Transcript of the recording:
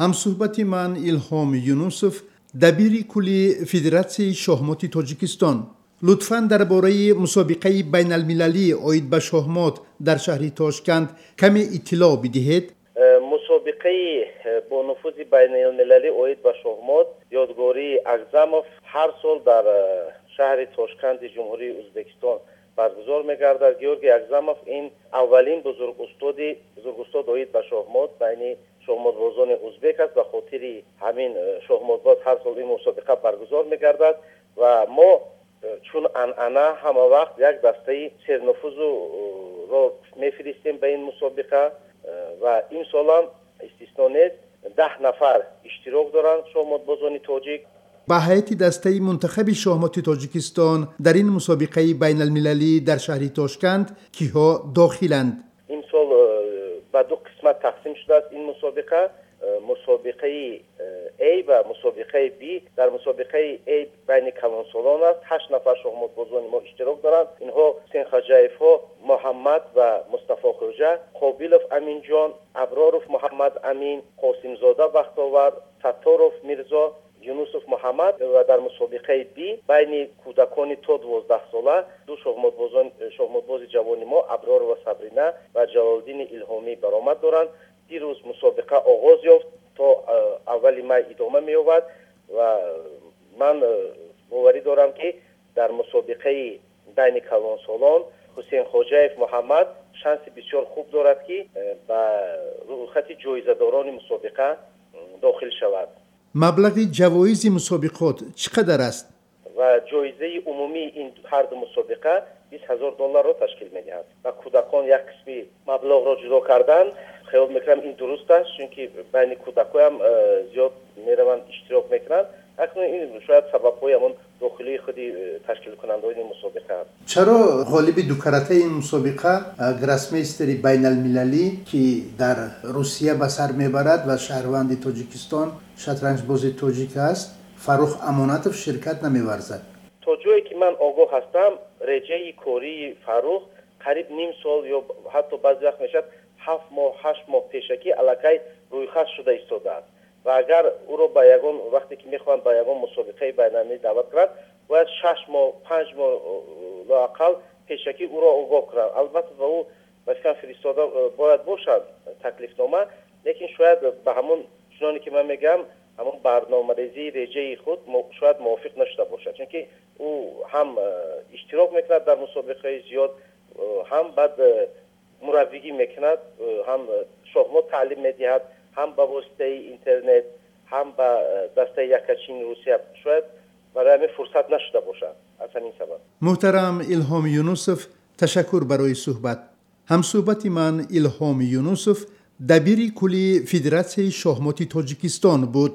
ҳамсӯҳбати ман илҳом юнусов дабири кулли федератсияи шоҳмоти тоҷикистон. Лутфан дар бораи мусобиқаи байналмилалӣ оид ба шоҳмот дар шаҳри тошканд каме иттилоъ бидиҳед? Э, мусобиқаи э, бо нуфузи байналмилалӣ оид ба шоҳмот ёдгории акзамов ҳар сол дар э, шаҳри тошканди ҷумҳурии ӯзбекистон баргузор мегардад. Георгий акзамов ин аввалин бузургустоди бузургустод оид ба шоҳмот байни шоҳмотбозони ӯзбек аст ба хотири ҳамин шоҳмотбоз ҳар сол ин мусобиқа баргузор мегардад ва мо чун анъана ҳама вақт як дастаи сернуфузуро мефиристем ба ин мусобиқа ва имсолам истисно нест даҳ нафар иштирок доранд шоҳмотбозони тоҷик ба ҳайати дастаи мунтахаби шоҳмоти тоҷикистон дар ин мусобиқаи байналмилалӣ дар шаҳри тошканд киҳо дохиланд имсол э, ба ду қисмат тақсим шудааст. Ин мусобиқа мусобиқаи a ва мусобиқаи b дар мусобиқаи a байни калонсолон аст. Ҳашт нафар шоҳмотбозони мо иштирок доранд. Инҳо ҳусен хаҷаевҳо муҳаммад ва мустафо хоҷа қобилов аминҷон аброров муҳаммад амин қосимзода бахтовар сатторов мирзо юнусов муҳаммад ва дар мусобиқаи б байни кӯдакони то дувоздаҳсола ду шоҳмотбози ҷавони мо абророва сабрина ва ҷалолдини илҳомӣ баромад доранд. Дирӯз мусобиқа оғоз ёфт то аввали май идома меёбад ва ман боварӣ дорам ки дар мусобиқаи байни калонсолон ҳусен хоҷаев муҳаммад шанси бисёр хуб дорад ки ба рӯйхати ҷоизадорони мусобиқа дохил шавад маблағи ҷавоизи мусобиқот чӣ қадар аст? ва ҷоизаи умумии ин ҳарду мусобиқа бист ҳазор долларро ташкил медиҳад ва кӯдакон як қисми маблағро ҷудо карданд хеол мекунам ин дуруст аст чунки байни кӯдакоям э, зиёд мераванд иштирок мекунанд акнун ин шояд сабабҳои ҳамон дохилии худи э, ташкилкунандаони ин мусобиқа. Аст чаро ғолиби дукаратаи ин мусобиқа гроссмейстери байналмилалӣ ки дар русия ба сар мебарад ва шаҳрванди тоҷикистон шатранҷбози тоҷик аст фаррух амонатов ширкат намеварзад. То ҷое ки ман огоҳ ҳастам реҷаи кории фаррух қариб ним сол ё ҳатто баъзе вақт мешавад ҳафт моҳ ҳашт моҳ пешакӣ аллакай рӯйхат шуда истодааст ва агар وقتی که می‌خوان با یگان مسابقه بینالمللی دعوت کنند باید شش ماه پنج ماه لاقل پیشکی او را آگاه کرد. البته به او مثلا فرستاده باید باشد تکلیفنامه لیکن شاید به همون چنانی که من میگم همون برنامه ریزی رجه خود شاید موافق نشده باشد چون که او هم اشتراک می‌کند در مسابقه زیاد هم بعد مرویگی می‌کند هم شما تعلیم می‌دهد هم با واسطه اینترنت هم به یک یکچین روسیه شد برای همین فرصت نشده باشد از همین سبب. محترم الهام یونوسف تشکر برای صحبت. هم صحبت من الهام یونوسف دبیر کلی فدراسیون شاهمات تاجیکستان بود.